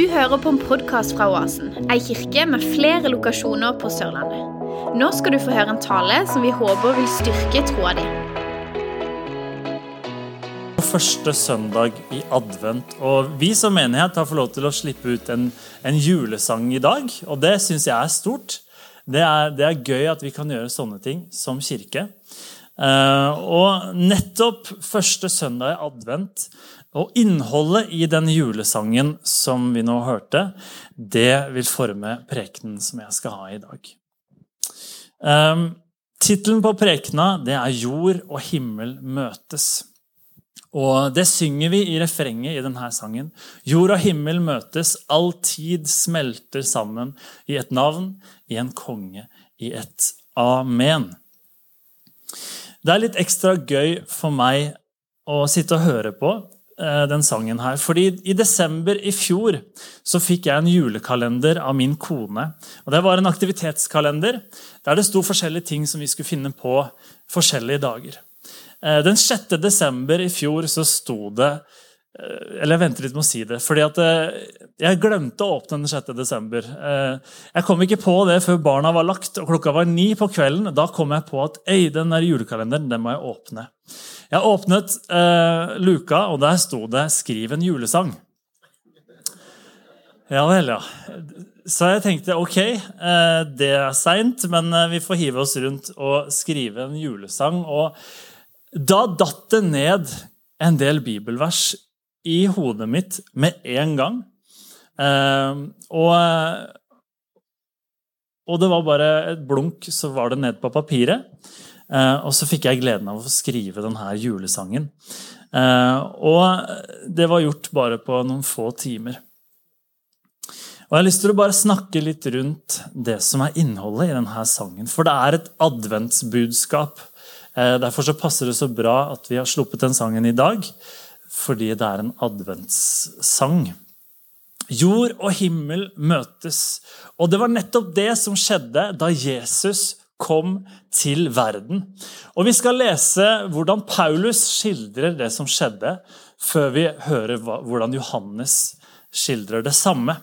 Du hører på en podkast fra Oasen, ei kirke med flere lokasjoner på Sørlandet. Nå skal du få høre en tale som vi håper vil styrke troa di. Første søndag i advent, og vi som menighet har fått lov til å slippe ut en, en julesang i dag. Og det syns jeg er stort. Det er, det er, gøy at vi kan gjøre sånne ting som kirke. Uh, og nettopp første søndag i advent og innholdet i den julesangen som vi nå hørte, det vil forme prekenen som jeg skal ha i dag. Um, Tittelen på prekena det er 'Jord og himmel møtes'. Og Det synger vi i refrenget i denne sangen. Jord og himmel møtes, all tid smelter sammen i et navn, i en konge, i et amen. Det er litt ekstra gøy for meg å sitte og høre på den sangen her. Fordi i desember i fjor så fikk jeg en julekalender av min kone. Og Det var en aktivitetskalender der det sto forskjellige ting som vi skulle finne på forskjellige dager. Eh, den 6. desember i fjor så sto det eh, Eller jeg venter litt med å si det. fordi at jeg glemte å åpne den 6. desember. Jeg kom ikke på det før barna var lagt og klokka var ni på kvelden. Da kom jeg på at øy, den der julekalenderen den må jeg åpne. Jeg åpnet eh, luka, og der sto det 'Skriv en julesang'. Ja vel, ja. Så jeg tenkte ok, eh, det er seint, men eh, vi får hive oss rundt og skrive en julesang. Og da datt det ned en del bibelvers i hodet mitt med en gang. Eh, og, og det var bare et blunk, så var det ned på papiret. Eh, og så fikk jeg gleden av å skrive denne julesangen. Eh, og det var gjort bare på noen få timer. Og Jeg har lyst til å bare snakke litt rundt det som er innholdet i denne sangen. For det er et adventsbudskap. Eh, derfor så passer det så bra at vi har sluppet den sangen i dag. Fordi det er en adventssang. Jord og himmel møtes. Og det var nettopp det som skjedde da Jesus kom til verden. Og Vi skal lese hvordan Paulus skildrer det som skjedde, før vi hører hvordan Johannes skildrer det samme.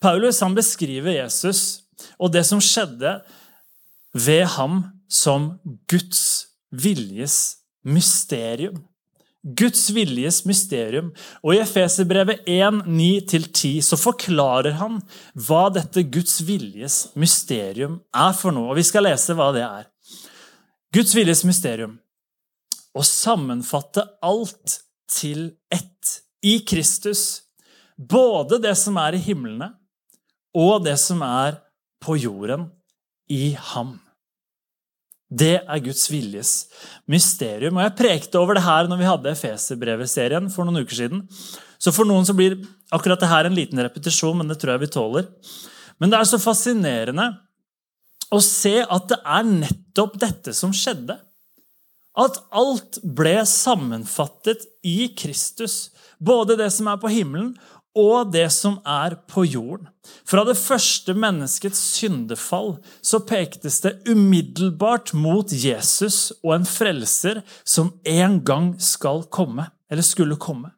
Paulus beskriver Jesus og det som skjedde ved ham, som Guds viljes mysterium. Guds viljes mysterium. Og I Efeserbrevet 1.9-10 så forklarer han hva dette Guds viljes mysterium er for noe. Og Vi skal lese hva det er. Guds viljes mysterium. Å sammenfatte alt til ett i Kristus. Både det som er i himlene, og det som er på jorden i ham. Det er Guds viljes mysterium. Og Jeg prekte over det her når vi hadde Efeserbrevet-serien for noen uker siden. Så for noen så blir akkurat det her en liten repetisjon, men det tror jeg vi tåler. Men det er så fascinerende å se at det er nettopp dette som skjedde. At alt ble sammenfattet i Kristus. Både det som er på himmelen, og det som er på jorden. Fra det første menneskets syndefall så pektes det umiddelbart mot Jesus og en frelser som en gang skal komme, eller skulle komme.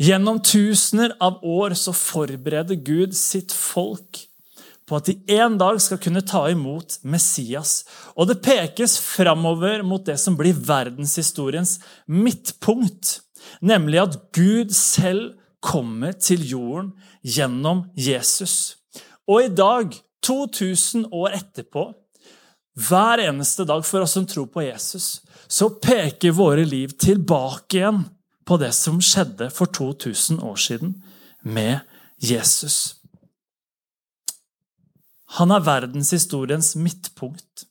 Gjennom tusener av år så forbereder Gud sitt folk på at de en dag skal kunne ta imot Messias. Og det pekes framover mot det som blir verdenshistoriens midtpunkt, nemlig at Gud selv kommer til jorden gjennom Jesus. Og i dag, 2000 år etterpå, hver eneste dag for oss som tror på Jesus, så peker våre liv tilbake igjen på det som skjedde for 2000 år siden med Jesus. Han er verdenshistoriens midtpunkt.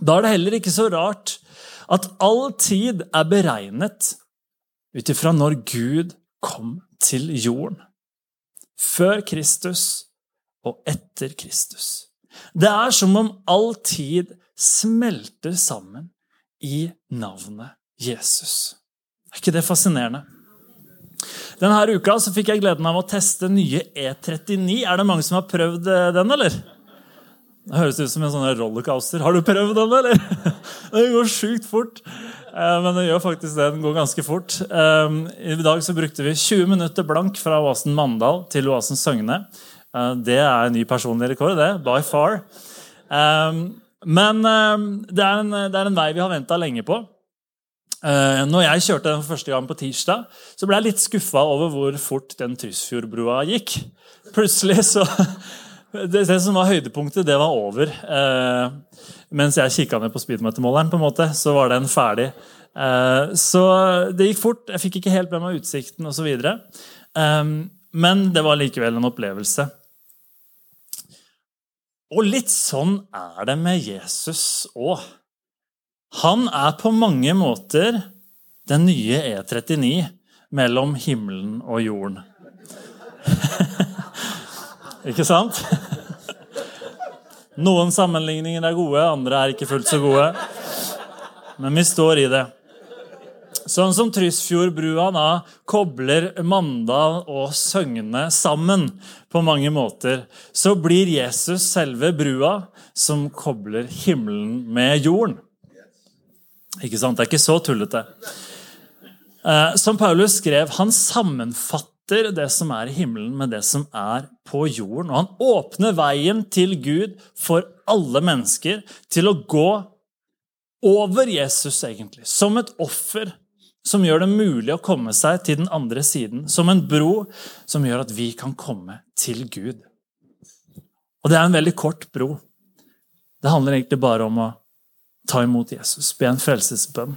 Da er det heller ikke så rart at all tid er beregnet ut ifra når Gud kom til jorden. Før Kristus og etter Kristus. Det er som om all tid smelter sammen i navnet Jesus. Er ikke det fascinerende? Denne uka fikk jeg gleden av å teste nye E39. Er det mange som har prøvd eh, den, eller? Det høres ut som en sånn rollercoaster. Har du prøvd den, eller? Det går sjukt fort. Eh, men det gjør faktisk det. Den går ganske fort. Eh, I dag så brukte vi 20 minutter blank fra Oasen Mandal til Oasen Søgne. Eh, det er en ny personlig rekord, det. By far. Men det er en, det er en vei vi har venta lenge på. Når jeg kjørte den for første gang på tirsdag, så ble jeg litt skuffa over hvor fort den Tysfjordbrua gikk. Plutselig så det, det, som var høydepunktet, det var over. Eh, mens jeg kikka ned på speedometermåleren, på en måte, så var den ferdig. Eh, så det gikk fort. Jeg fikk ikke helt med meg utsikten osv. Eh, men det var likevel en opplevelse. Og litt sånn er det med Jesus òg. Han er på mange måter den nye E39 mellom himmelen og jorden. Ikke sant? Noen sammenligninger er gode, andre er ikke fullt så gode. Men vi står i det. Sånn som Trysfjordbrua da kobler Mandal og Søgne sammen på mange måter, så blir Jesus selve brua som kobler himmelen med jorden. Ikke sant? Det er ikke så tullete. Eh, som Paulus skrev, han sammenfatter erstatter det som er i himmelen, med det som er på jorden. Og han åpner veien til Gud for alle mennesker til å gå over Jesus, egentlig. Som et offer som gjør det mulig å komme seg til den andre siden. Som en bro som gjør at vi kan komme til Gud. Og det er en veldig kort bro. Det handler egentlig bare om å ta imot Jesus, be en frelsesbønn.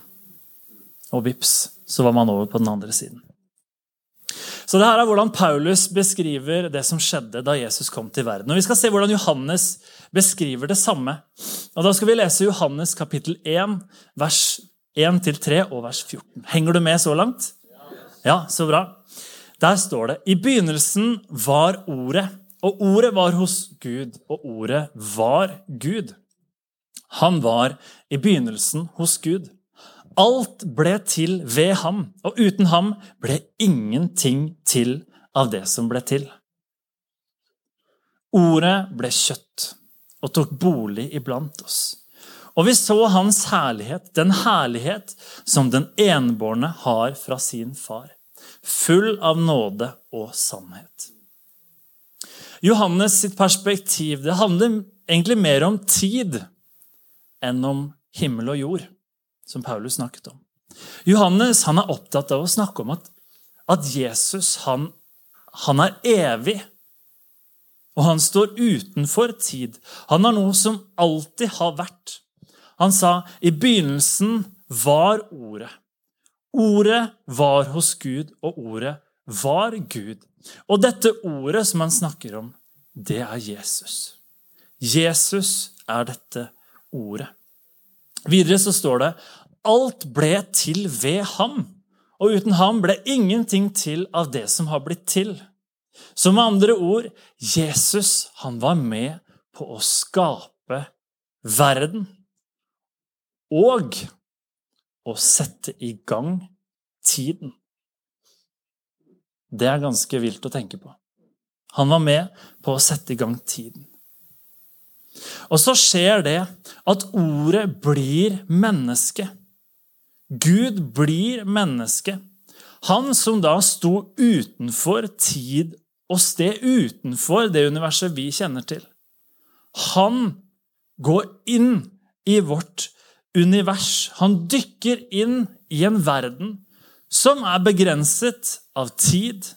Og vips, så var man over på den andre siden. Så det her er hvordan Paulus beskriver det som skjedde da Jesus kom til verden. Og Vi skal se hvordan Johannes beskriver det samme. Og Da skal vi lese Johannes kapittel 1, vers 1-3 og vers 14. Henger du med så langt? Ja, så bra. Der står det I begynnelsen var Ordet, og Ordet var hos Gud, og Ordet var Gud. Han var i begynnelsen hos Gud. Alt ble til ved ham, og uten ham ble ingenting til av det som ble til. Ordet ble kjøtt og tok bolig iblant oss. Og vi så hans herlighet, den herlighet som den enbårne har fra sin far, full av nåde og sannhet. Johannes sitt perspektiv det handler egentlig mer om tid enn om himmel og jord som Paulus snakket om. Johannes han er opptatt av å snakke om at, at Jesus han, han er evig. Og han står utenfor tid. Han har noe som alltid har vært. Han sa i begynnelsen var Ordet. Ordet var hos Gud, og ordet var Gud. Og dette ordet som han snakker om, det er Jesus. Jesus er dette ordet. Videre så står det alt ble til ved ham, og uten ham ble ingenting til av det som har blitt til. Så med andre ord, Jesus han var med på å skape verden og å sette i gang tiden. Det er ganske vilt å tenke på. Han var med på å sette i gang tiden. Og så skjer det at ordet blir menneske. Gud blir menneske. Han som da sto utenfor tid og sted, utenfor det universet vi kjenner til. Han går inn i vårt univers. Han dykker inn i en verden som er begrenset av tid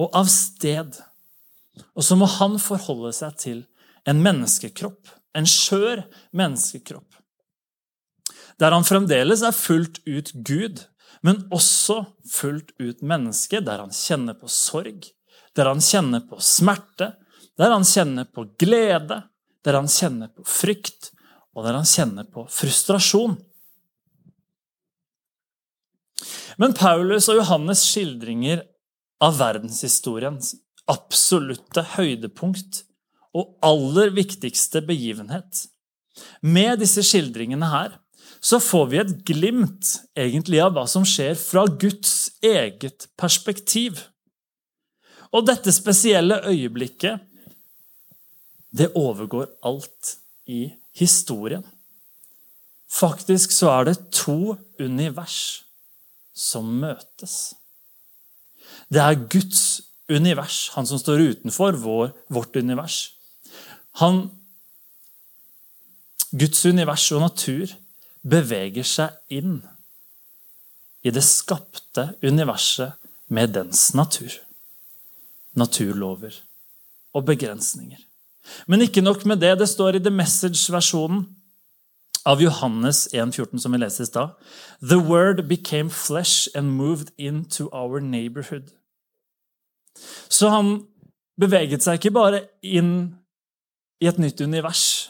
og av sted. Og så må han forholde seg til en menneskekropp. En skjør menneskekropp. Der han fremdeles er fullt ut Gud, men også fullt ut menneske. Der han kjenner på sorg, der han kjenner på smerte, der han kjenner på glede, der han kjenner på frykt, og der han kjenner på frustrasjon. Men Paulus og Johannes' skildringer av verdenshistoriens absolutte høydepunkt og aller viktigste begivenhet. Med disse skildringene her så får vi et glimt egentlig av hva som skjer fra Guds eget perspektiv. Og dette spesielle øyeblikket, det overgår alt i historien. Faktisk så er det to univers som møtes. Det er Guds univers, han som står utenfor vår, vårt univers. Han, Guds univers og natur beveger seg inn i det skapte universet med dens natur. Naturlover og begrensninger. Men ikke nok med det. Det står i The Message-versjonen av Johannes 1,14, som vi leste i stad. The word became flesh and moved into our neighborhood. Så han beveget seg ikke bare inn i et nytt univers,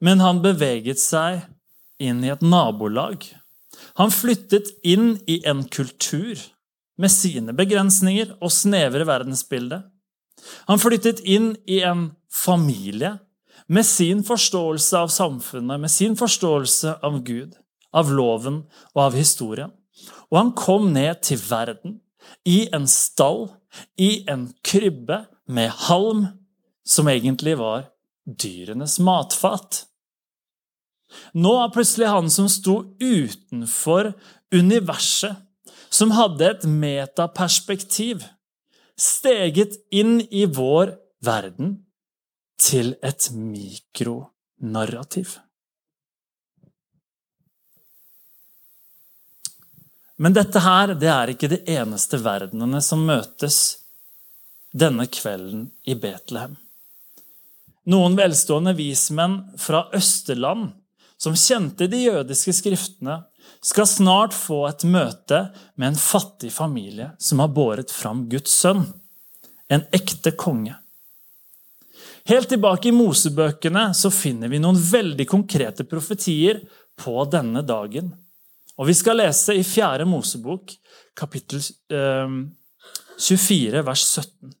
men han beveget seg inn i et nabolag. Han flyttet inn i en kultur med sine begrensninger og snevre verdensbilde. Han flyttet inn i en familie med sin forståelse av samfunnet, med sin forståelse av Gud, av loven og av historien. Og han kom ned til verden i en stall, i en krybbe med halm, som egentlig var dyrenes matfat. Nå er plutselig han som sto utenfor universet, som hadde et metaperspektiv, steget inn i vår verden til et mikronarrativ. Men dette her, det er ikke de eneste verdenene som møtes denne kvelden i Betlehem. Noen velstående vismenn fra Østerland, som kjente de jødiske skriftene, skal snart få et møte med en fattig familie som har båret fram Guds sønn, en ekte konge. Helt tilbake i Mosebøkene så finner vi noen veldig konkrete profetier på denne dagen. Og Vi skal lese i 4. Mosebok, kapittel 24, ehm, vers 17.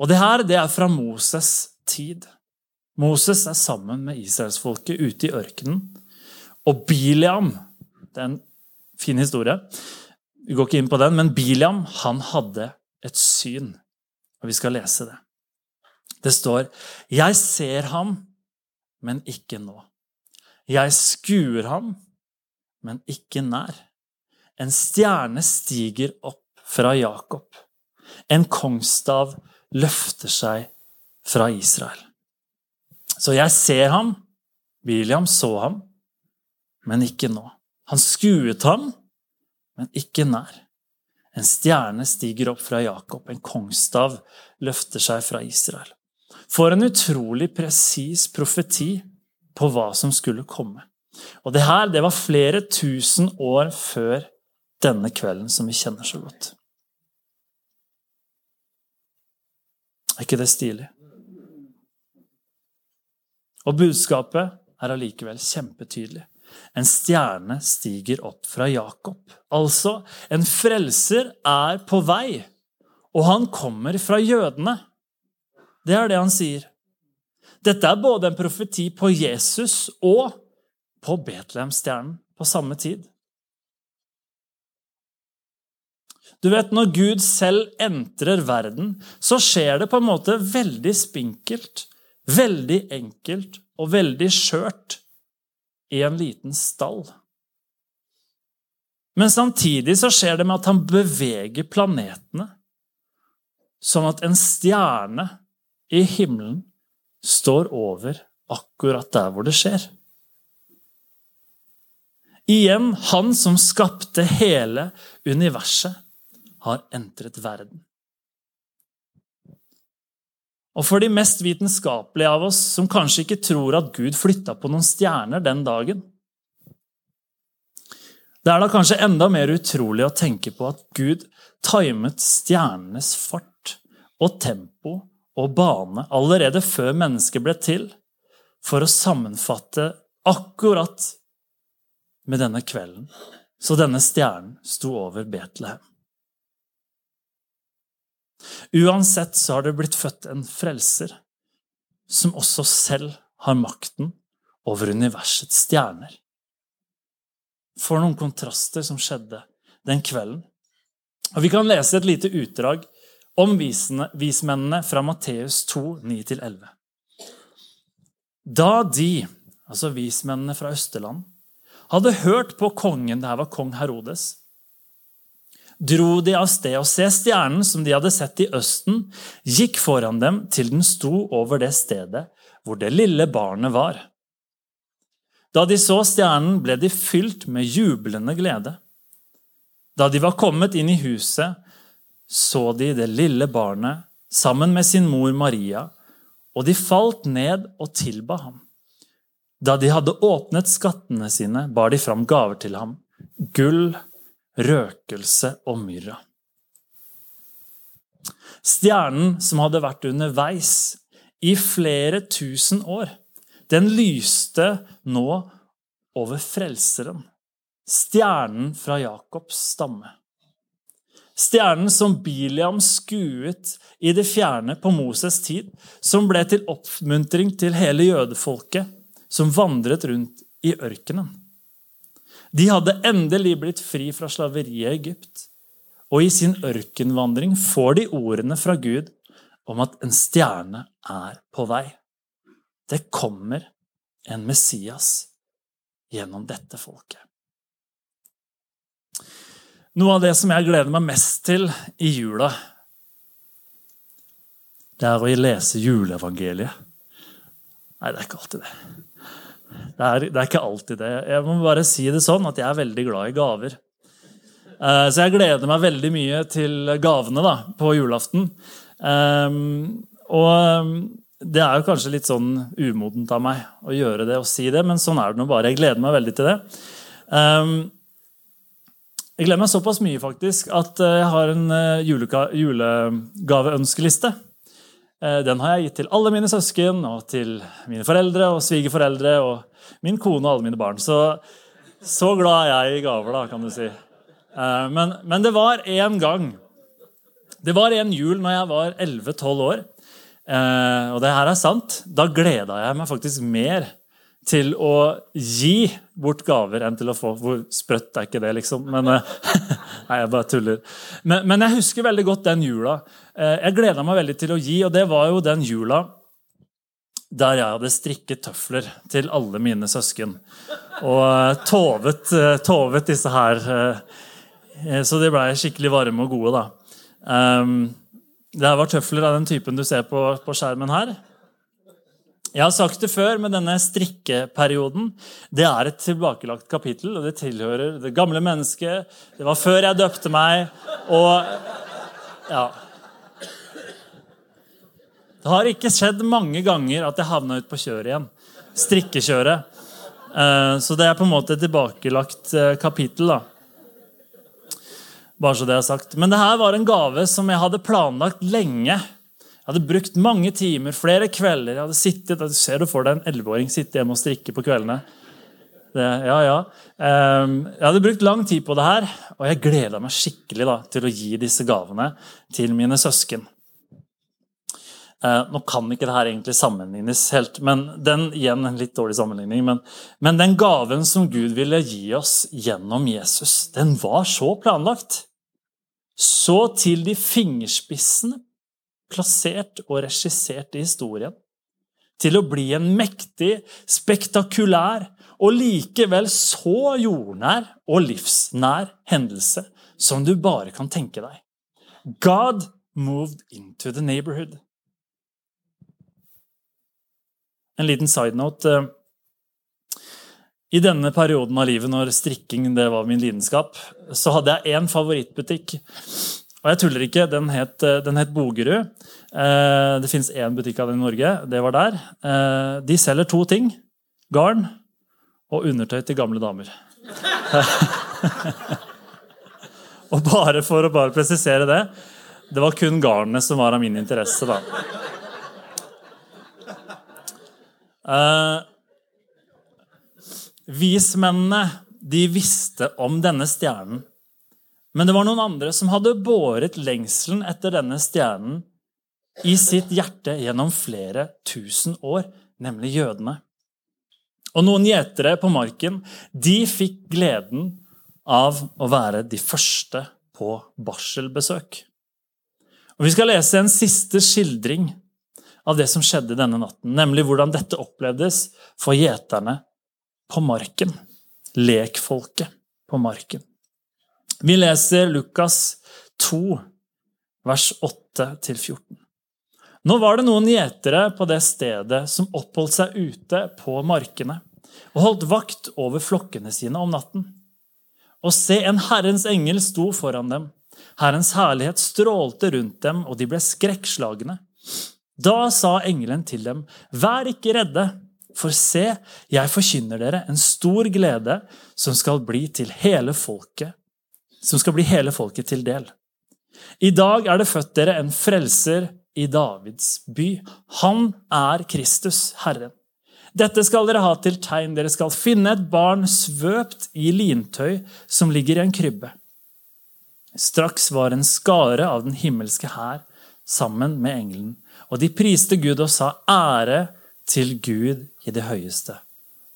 Og det her det er fra Moses' tid. Moses er sammen med israelsfolket ute i ørkenen. Og Biliam Det er en fin historie. Vi går ikke inn på den, men Biliam han hadde et syn. Og vi skal lese det. Det står 'Jeg ser ham, men ikke nå'. 'Jeg skuer ham, men ikke nær'. En stjerne stiger opp fra Jakob. En kongsstav løfter seg fra Israel. Så jeg ser ham. William så ham, men ikke nå. Han skuet ham, men ikke nær. En stjerne stiger opp fra Jakob, en kongstav løfter seg fra Israel. For en utrolig presis profeti på hva som skulle komme. Og det her det var flere tusen år før denne kvelden som vi kjenner så godt. Er ikke det stilig? Og budskapet er allikevel kjempetydelig. En stjerne stiger opp fra Jakob. Altså, en frelser er på vei, og han kommer fra jødene. Det er det han sier. Dette er både en profeti på Jesus og på Betlehemstjernen på samme tid. Du vet, Når Gud selv entrer verden, så skjer det på en måte veldig spinkelt, veldig enkelt og veldig skjørt i en liten stall. Men samtidig så skjer det med at han beveger planetene, sånn at en stjerne i himmelen står over akkurat der hvor det skjer. Igjen, han som skapte hele universet, har entret verden. Og for de mest vitenskapelige av oss, som kanskje ikke tror at Gud flytta på noen stjerner den dagen Det er da kanskje enda mer utrolig å tenke på at Gud timet stjernenes fart og tempo og bane allerede før mennesket ble til, for å sammenfatte akkurat med denne kvelden. Så denne stjernen sto over Betlehem. Uansett så har det blitt født en frelser som også selv har makten over universets stjerner. For noen kontraster som skjedde den kvelden. Og Vi kan lese et lite utdrag om vismennene fra Matteus 2, 9-11. Da de altså vismennene fra Østerland, hadde hørt på kongen, det her var kong Herodes, dro de av sted og se stjernen som de hadde sett i østen, gikk foran dem til den sto over det stedet hvor det lille barnet var. Da de så stjernen, ble de fylt med jublende glede. Da de var kommet inn i huset, så de det lille barnet sammen med sin mor Maria, og de falt ned og tilba ham. Da de hadde åpnet skattene sine, bar de fram gaver til ham gull, røkelse og myrra. Stjernen som hadde vært underveis i flere tusen år, den lyste nå over Frelseren, stjernen fra Jakobs stamme. Stjernen som Biliam skuet i det fjerne på Moses tid, som ble til oppmuntring til hele jødefolket som vandret rundt i ørkenen. De hadde endelig blitt fri fra slaveriet i Egypt, og i sin ørkenvandring får de ordene fra Gud om at en stjerne er på vei. Det kommer en Messias gjennom dette folket. Noe av det som jeg gleder meg mest til i jula, det er å lese juleevangeliet. Nei, det er ikke alltid det. Det er, det er, ikke alltid det. Jeg må bare si det sånn at jeg er veldig glad i gaver. Eh, så jeg gleder meg veldig mye til gavene da, på julaften. Um, og ehm, det er jo kanskje litt sånn umodent av meg å gjøre det og si det, men sånn er det nå bare. Jeg gleder meg veldig til det. Um, jeg gleder meg såpass mye faktisk, at eh, jeg har en eh, julegaveønskeliste. Eh, den har jeg gitt til alle mine søsken, og til mine foreldre og svigerforeldre og min kone og alle mine barn. Så, så glad er jeg i gaver, da, kan du si. Men, men det var en gang det var en jul når jeg var 11-12 år. Eh, og det her er sant. Da gleda jeg meg faktisk mer til å gi bort gaver enn til å få. Hvor sprøtt er ikke det, liksom? Men, eh, nei, jeg bare tuller. Men, men, jeg husker veldig godt den jula. Eh, jeg gleda meg veldig til å gi, og det var jo den jula der jeg hadde strikket tøfler til alle mine søsken. Og eh, tovet, tovet disse her. Så de blei skikkelig varme og gode, da. Um, det her var tøfler av den typen du ser på, på skjermen her. Jeg har sagt det før, men denne strikkeperioden det er et tilbakelagt kapittel. og Det tilhører det gamle mennesket. Det var før jeg døpte meg. Og ja Det har ikke skjedd mange ganger at jeg havna ut på kjøret igjen. Strikkekjøret. Eh, så det er på en måte et tilbakelagt eh, kapittel. da. Bare så det er sagt. Men det her var en gave som jeg hadde planlagt lenge. Jeg hadde brukt mange timer, flere kvelder. Jeg hadde sittet, Ser du for deg en 11-åring sitte hjemme og strikke på kveldene? Det, ja, ja. Ehm, jeg hadde brukt lang tid på det her, og jeg gleda meg skikkelig da, til å gi disse gavene til mine søsken. Eh, nå kan ikke det her egentlig sammenlignes helt, men den, igjen en litt dårlig sammenligning, men, men den gaven som Gud ville gi oss gjennom Jesus, den var så planlagt så til de fingerspissene plassert og regissert i historien. Til å bli en mektig, spektakulær og likevel så jordnær og livsnær hendelse som du bare kan tenke deg. God moved into the neighborhood. En liten side note. I denne perioden av livet når strikking det var min lidenskap, så hadde jeg én favorittbutikk. Og jeg tuller ikke, den het, den het Bogerud. Eh, det fins én butikk av den i Norge. Det var der. Eh, de selger to ting. Garn og undertøy til gamle damer. og bare for å bare presisere det Det var kun garnet som var av min interesse, da. Eh, Vismennene de visste om denne stjernen. Men det var noen andre som hadde båret lengselen etter denne stjernen i sitt hjerte gjennom flere tusen år, nemlig jødene. Og noen gjetere på marken de fikk gleden av å være de første på barselbesøk. Og Vi skal lese en siste skildring av det som skjedde denne natten, nemlig hvordan dette opplevdes for gjeterne på marken. Lekfolket på marken. Vi leser Lukas 2, vers 8-14. Nå var det noen gjetere på det stedet som oppholdt seg ute på markene og holdt vakt over flokkene sine om natten. Og se, en Herrens engel sto foran dem. Herrens herlighet strålte rundt dem, og de ble skrekkslagne. Da sa engelen til dem, Vær ikke redde, for se, jeg forkynner dere en stor glede som skal bli til hele folket, som skal bli hele folket til del. I dag er det født dere en frelser i Davids by. Han er Kristus, Herren. Dette skal dere ha til tegn. Dere skal finne et barn svøpt i lintøy som ligger i en krybbe. Straks var en skare av den himmelske hær sammen med engelen, og de priste Gud og sa ære til Gud i det høyeste,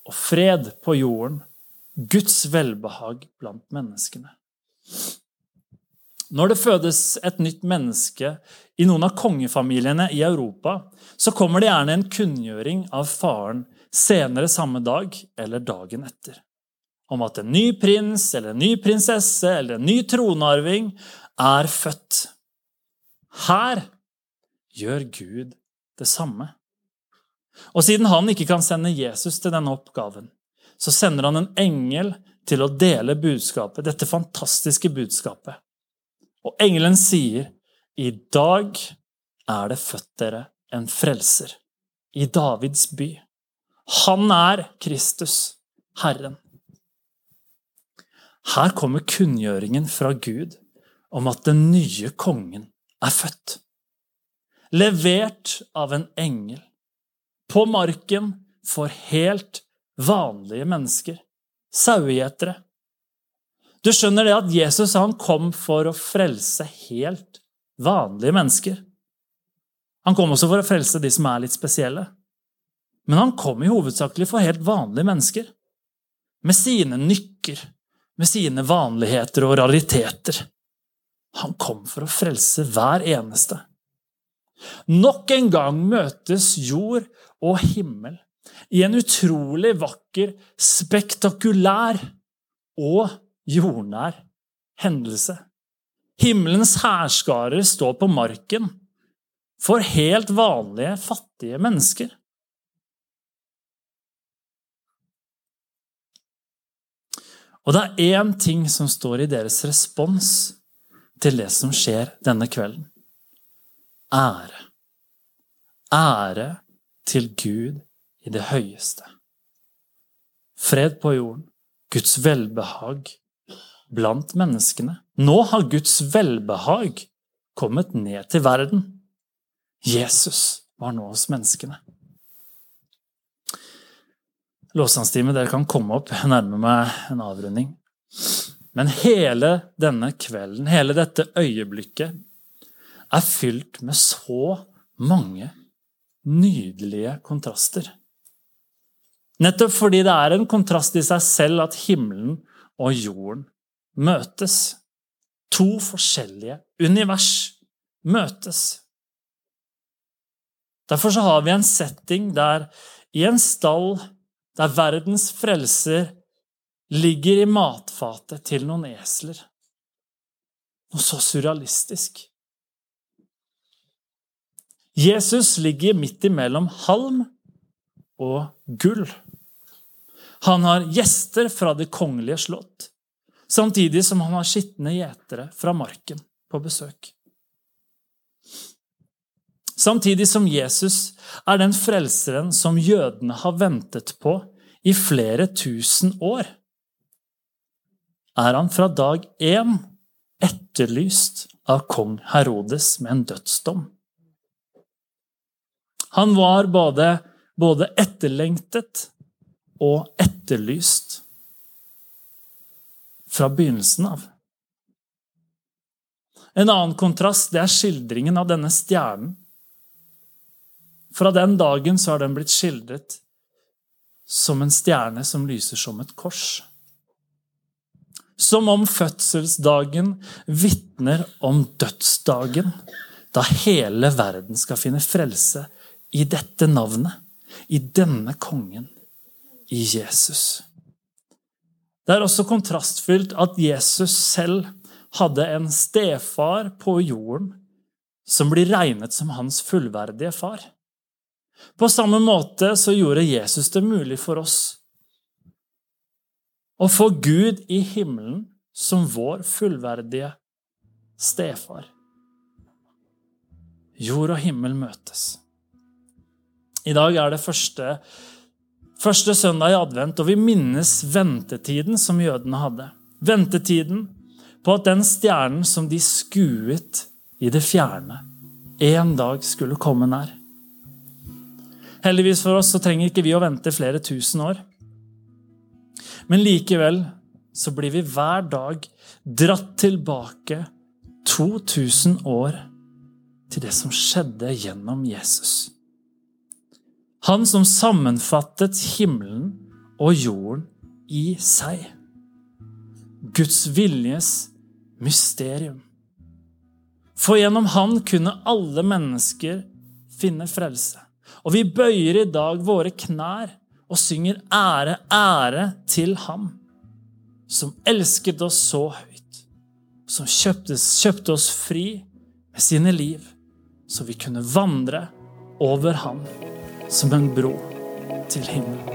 og fred på jorden, Guds velbehag blant menneskene. Når det fødes et nytt menneske i noen av kongefamiliene i Europa, så kommer det gjerne en kunngjøring av faren senere samme dag eller dagen etter. Om at en ny prins eller en ny prinsesse eller en ny tronarving er født. Her gjør Gud det samme. Og siden han ikke kan sende Jesus til denne oppgaven, så sender han en engel til å dele budskapet, dette fantastiske budskapet. Og engelen sier, i dag er det født dere en frelser i Davids by. Han er Kristus, Herren. Her kommer kunngjøringen fra Gud om at den nye kongen er født. Levert av en engel. På marken for helt vanlige mennesker. Sauegjetere. Du skjønner det at Jesus han kom for å frelse helt vanlige mennesker. Han kom også for å frelse de som er litt spesielle. Men han kom i hovedsakelig for helt vanlige mennesker. Med sine nykker, med sine vanligheter og rariteter. Han kom for å frelse hver eneste. Nok en gang møtes jord og himmel i en utrolig vakker, spektakulær og jordnær hendelse. Himmelens hærskarer står på marken for helt vanlige, fattige mennesker. Og det er én ting som står i deres respons til det som skjer denne kvelden. Ære. Ære til Gud i det høyeste. Fred på jorden, Guds velbehag blant menneskene. Nå har Guds velbehag kommet ned til verden. Jesus var nå hos menneskene. Lovsangstime, dere kan komme opp. Jeg nærmer meg en avrunding. Men hele denne kvelden, hele dette øyeblikket, er fylt med så mange nydelige kontraster. Nettopp fordi det er en kontrast i seg selv at himmelen og jorden møtes. To forskjellige univers møtes. Derfor har vi en setting der i en stall der verdens frelser ligger i matfatet til noen esler. Noe så surrealistisk. Jesus ligger midt imellom halm og gull. Han har gjester fra det kongelige slott, samtidig som han har skitne gjetere fra marken på besøk. Samtidig som Jesus er den frelseren som jødene har ventet på i flere tusen år, er han fra dag én etterlyst av kong Herodes med en dødsdom. Han var både, både etterlengtet og etterlyst fra begynnelsen av. En annen kontrast det er skildringen av denne stjernen fra den dagen så har den blitt skildret som en stjerne som lyser som et kors. Som om fødselsdagen vitner om dødsdagen, da hele verden skal finne frelse i dette navnet, i denne kongen, i Jesus. Det er også kontrastfylt at Jesus selv hadde en stefar på jorden som blir regnet som hans fullverdige far. På samme måte så gjorde Jesus det mulig for oss å få Gud i himmelen som vår fullverdige stefar. Jord og himmel møtes. I dag er det første, første søndag i advent, og vi minnes ventetiden som jødene hadde. Ventetiden på at den stjernen som de skuet i det fjerne, en dag skulle komme nær. Heldigvis for oss så trenger ikke vi å vente flere tusen år. Men likevel så blir vi hver dag dratt tilbake 2000 år til det som skjedde gjennom Jesus. Han som sammenfattet himmelen og jorden i seg. Guds viljes mysterium. For gjennom han kunne alle mennesker finne frelse. Og vi bøyer i dag våre knær og synger ære, ære til ham, som elsket oss så høyt, som kjøpte, kjøpte oss fri med sine liv, så vi kunne vandre over ham som en bro til himmelen.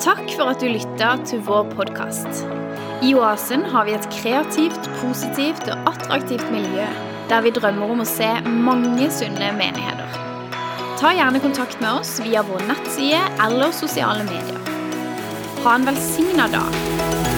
Takk for at du lytta til vår podkast. I Oasen har vi et kreativt, positivt og attraktivt miljø der vi drømmer om å se mange sunne menigheter. Ta gjerne kontakt med oss via vår nettside eller sosiale medier. Ha en velsigna dag.